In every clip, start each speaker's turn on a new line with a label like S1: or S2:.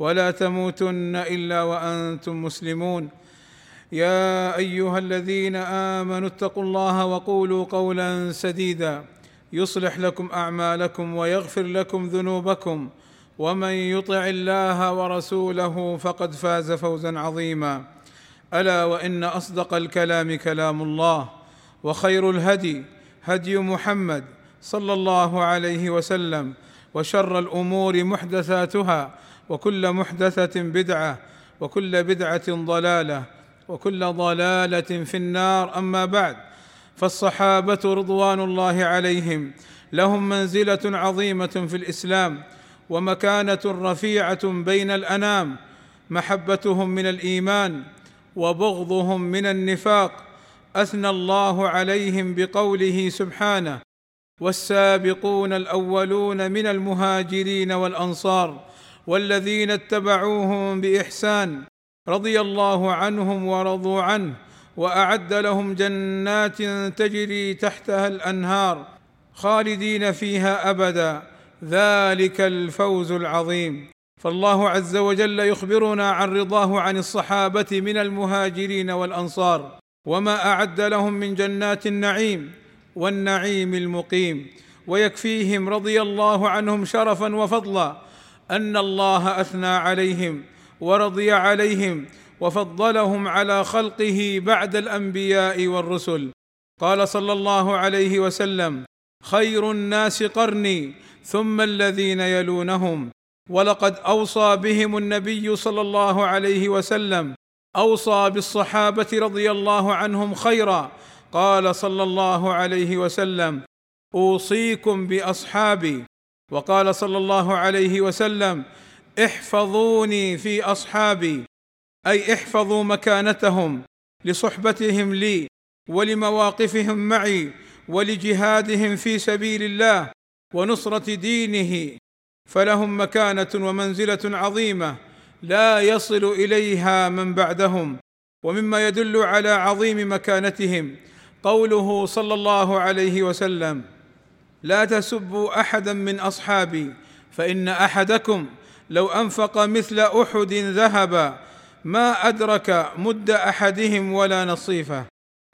S1: ولا تموتن إلا وأنتم مسلمون. يا أيها الذين آمنوا اتقوا الله وقولوا قولا سديدا. يصلح لكم أعمالكم ويغفر لكم ذنوبكم. ومن يطع الله ورسوله فقد فاز فوزا عظيما. ألا وإن أصدق الكلام كلام الله. وخير الهدي هدي محمد صلى الله عليه وسلم. وشر الأمور محدثاتها وكل محدثة بدعة وكل بدعة ضلالة وكل ضلالة في النار. أما بعد فالصحابة رضوان الله عليهم لهم منزلة عظيمة في الإسلام ومكانة رفيعة بين الأنام محبتهم من الإيمان وبغضهم من النفاق. أثنى الله عليهم بقوله سبحانه والسابقون الأولون من المهاجرين والأنصار والذين اتبعوهم بإحسان رضي الله عنهم ورضوا عنه وأعد لهم جنات تجري تحتها الأنهار خالدين فيها أبدا. ذلك الفوز العظيم. فالله عز وجل يخبرنا عن رضاه عن الصحابة من المهاجرين والأنصار وما أعد لهم من جنات النعيم. والنعيم المقيم. ويكفيهم رضي الله عنهم شرفا وفضلا. أن الله أثنى عليهم ورضي عليهم وفضلهم على خلقه بعد الأنبياء والرسل. قال صلى الله عليه وسلم خير الناس قرني ثم الذين يلونهم. ولقد أوصى بهم النبي صلى الله عليه وسلم أوصى بالصحابة رضي الله عنهم خيرا قال صلى الله عليه وسلم أوصيكم بأصحابي. وقال صلى الله عليه وسلم احفظوني في أصحابي. أي احفظوا مكانتهم لصحبتهم لي ولمواقفهم معي ولجهادهم في سبيل الله ونصرة دينه. فلهم مكانة ومنزلة عظيمة لا يصل إليها من بعدهم ومما يدل على عظيم مكانتهم قوله صلى الله عليه وسلم لا تسبوا أحدا من أصحابي فإن أحدكم لو أنفق مثل أحد ذهبا ما أدرك مد أحدهم ولا نصيفه.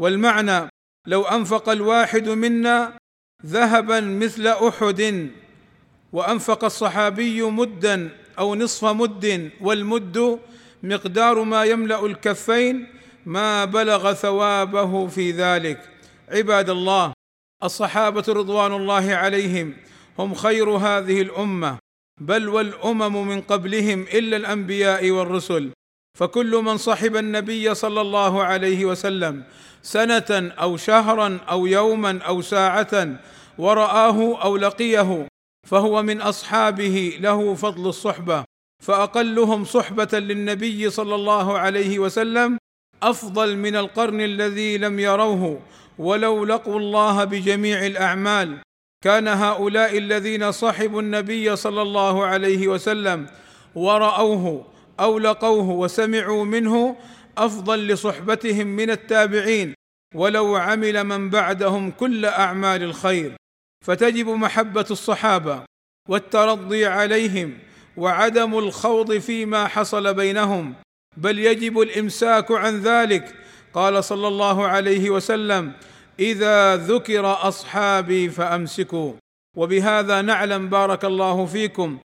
S1: والمعنى لو أنفق الواحد منا ذهبا مثل أحد وأنفق الصحابي مدا أو نصف مد والمد مقدار ما يملأ الكفين ما بلغ ثوابه في ذلك. عباد الله الصحابة رضوان الله عليهم هم خير هذه الأمة بل والأمم من قبلهم إلا الأنبياء والرسل. فكل من صحب النبي صلى الله عليه وسلم سنة أو شهرا أو يوما أو ساعة ورآه أو لقيه فهو من أصحابه له فضل الصحبة فأقلهم صحبة للنبي صلى الله عليه وسلم أفضل من القرن الذي لم يروه ولو لقوا الله بجميع الأعمال. كان هؤلاء الذين صحبوا النبي صلى الله عليه وسلم ورأوه أو لقوه وسمعوا منه أفضل لصحبتهم من التابعين ولو عمل من بعدهم كل أعمال الخير. فتجب محبة الصحابة والترضي عليهم وعدم الخوض فيما حصل بينهم. بل يجب الإمساك عن ذلك. قال صلى الله عليه وسلم إذا ذكر أصحابي فأمسكوا. وبهذا نعلم بارك الله فيكم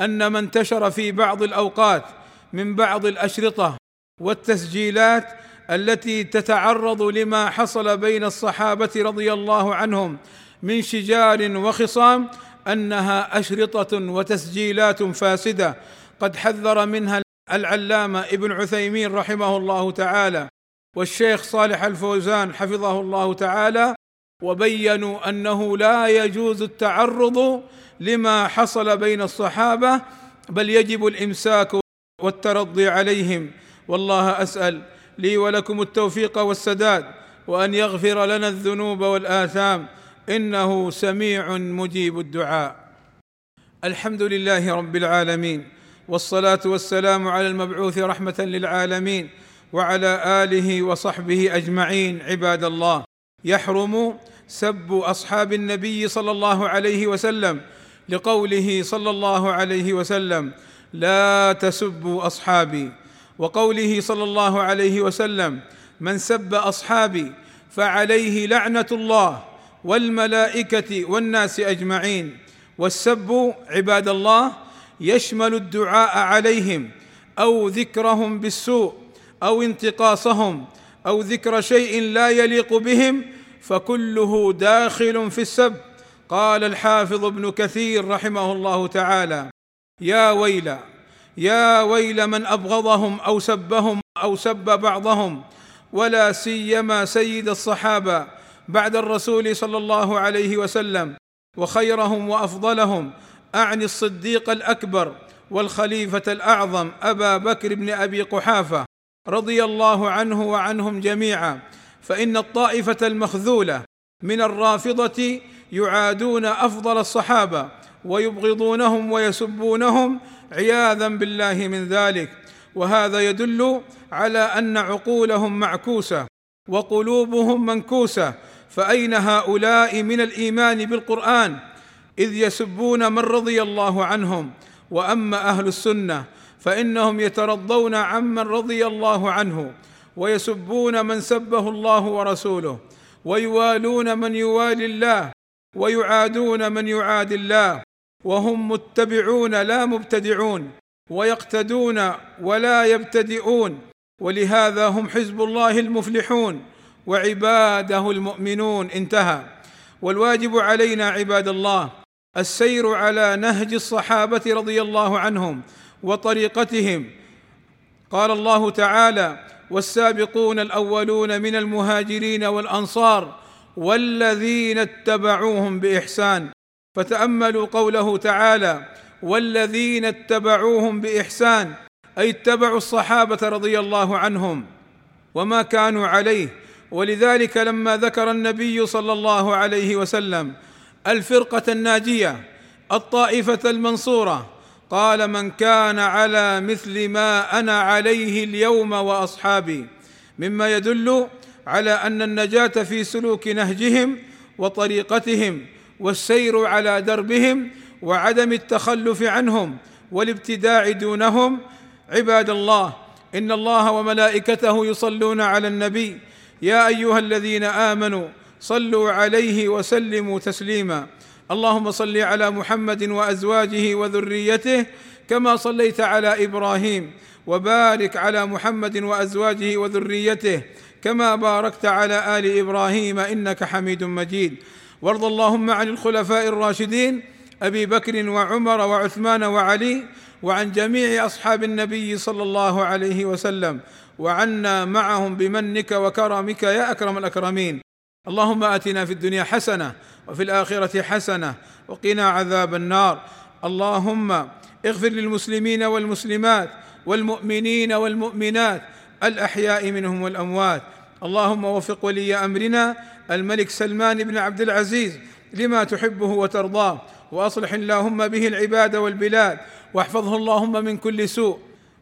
S1: أن ما انتشر في بعض الأوقات من بعض الأشرطة والتسجيلات التي تتعرض لما حصل بين الصحابة رضي الله عنهم من شجار وخصام أنها أشرطة وتسجيلات فاسدة قد حذر منها العلامة ابن عثيمين رحمه الله تعالى والشيخ صالح الفوزان حفظه الله تعالى وبينوا أنه لا يجوز التعرض لما حصل بين الصحابة بل يجب الإمساك والترضي عليهم. والله أسأل لي ولكم التوفيق والسداد وأن يغفر لنا الذنوب والآثام إنه سميع مجيب الدعاء. الحمد لله رب العالمين. والصلاة والسلام على المبعوث رحمة للعالمين وعلى آله وصحبه أجمعين عباد الله. يحرم سب أصحاب النبي صلى الله عليه وسلم لقوله صلى الله عليه وسلم لا تسبوا أصحابي. وقوله صلى الله عليه وسلم من سب أصحابي فعليه لعنة الله والملائكة والناس أجمعين. والسب عباد الله يشمل الدعاء عليهم أو ذكرهم بالسوء أو انتقاصهم أو ذكر شيء لا يليق بهم فكله داخل في السب. قال الحافظ ابن كثير رحمه الله تعالى يا ويل يا ويل من أبغضهم أو سبهم أو سب بعضهم ولا سيما سيد الصحابة بعد الرسول صلى الله عليه وسلم وخيرهم وأفضلهم أعني الصديق الأكبر والخليفة الأعظم أبا بكر بن أبي قحافة رضي الله عنه وعنهم جميعا فإن الطائفة المخذولة من الرافضة يعادون أفضل الصحابة ويبغضونهم ويسبونهم عياذا بالله من ذلك. وهذا يدل على أن عقولهم معكوسة وقلوبهم منكوسة فأين هؤلاء من الإيمان بالقرآن؟ إذ يسبون من رضي الله عنهم وأما أهل السنة فإنهم يترضون عمن رضي الله عنه ويسبون من سبه الله ورسوله ويوالون من يوالي الله ويعادون من يعادي الله وهم متبعون لا مبتدعون ويقتدون ولا يبتدئون ولهذا هم حزب الله المفلحون وعباده المؤمنون انتهى. والواجب علينا عباد الله السير على نهج الصحابة رضي الله عنهم وطريقتهم. قال الله تعالى والسابقون الأولون من المهاجرين والأنصار والذين اتبعوهم بإحسان فتأملوا قوله تعالى والذين اتبعوهم بإحسان أي اتبعوا الصحابة رضي الله عنهم وما كانوا عليه. ولذلك لما ذكر النبي صلى الله عليه وسلم الفرقة الناجية الطائفة المنصورة. قال من كان على مثل ما أنا عليه اليوم وأصحابي مما يدل على أن النجاة في سلوك نهجهم وطريقتهم والسير على دربهم وعدم التخلف عنهم والابتداع دونهم. عباد الله إن الله وملائكته يصلون على النبي يا أيها الذين آمنوا صلوا عليه وسلموا تسليما. اللهم صل على محمد وأزواجه وذريته كما صليت على إبراهيم وبارك على محمد وأزواجه وذريته كما باركت على آل إبراهيم إنك حميد مجيد. وارض اللهم عن الخلفاء الراشدين أبي بكر وعمر وعثمان وعلي وعن جميع أصحاب النبي صلى الله عليه وسلم. وعنا معهم بمنك وكرمك يا أكرم الأكرمين. اللهم آتنا في الدنيا حسنة وفي الآخرة حسنة وقنا عذاب النار. اللهم اغفر للمسلمين والمسلمات والمؤمنين والمؤمنات الأحياء منهم والأموات. اللهم وفق ولي أمرنا الملك سلمان بن عبد العزيز لما تحبه وترضاه وأصلح اللهم به العباد والبلاد واحفظه اللهم من كل سوء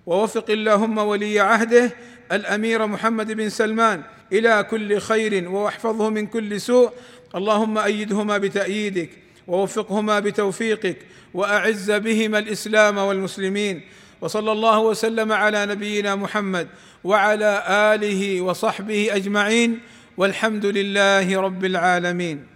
S1: ووفق اللهم ولي عهده الأمير محمد بن سلمان إلى كل خير وأحفظه من كل سوء. اللهم أيدهما بتأييدك ووفقهما بتوفيقك وأعز بهما الإسلام والمسلمين. وصلى الله وسلم على نبينا محمد وعلى آله وصحبه أجمعين. والحمد لله رب العالمين.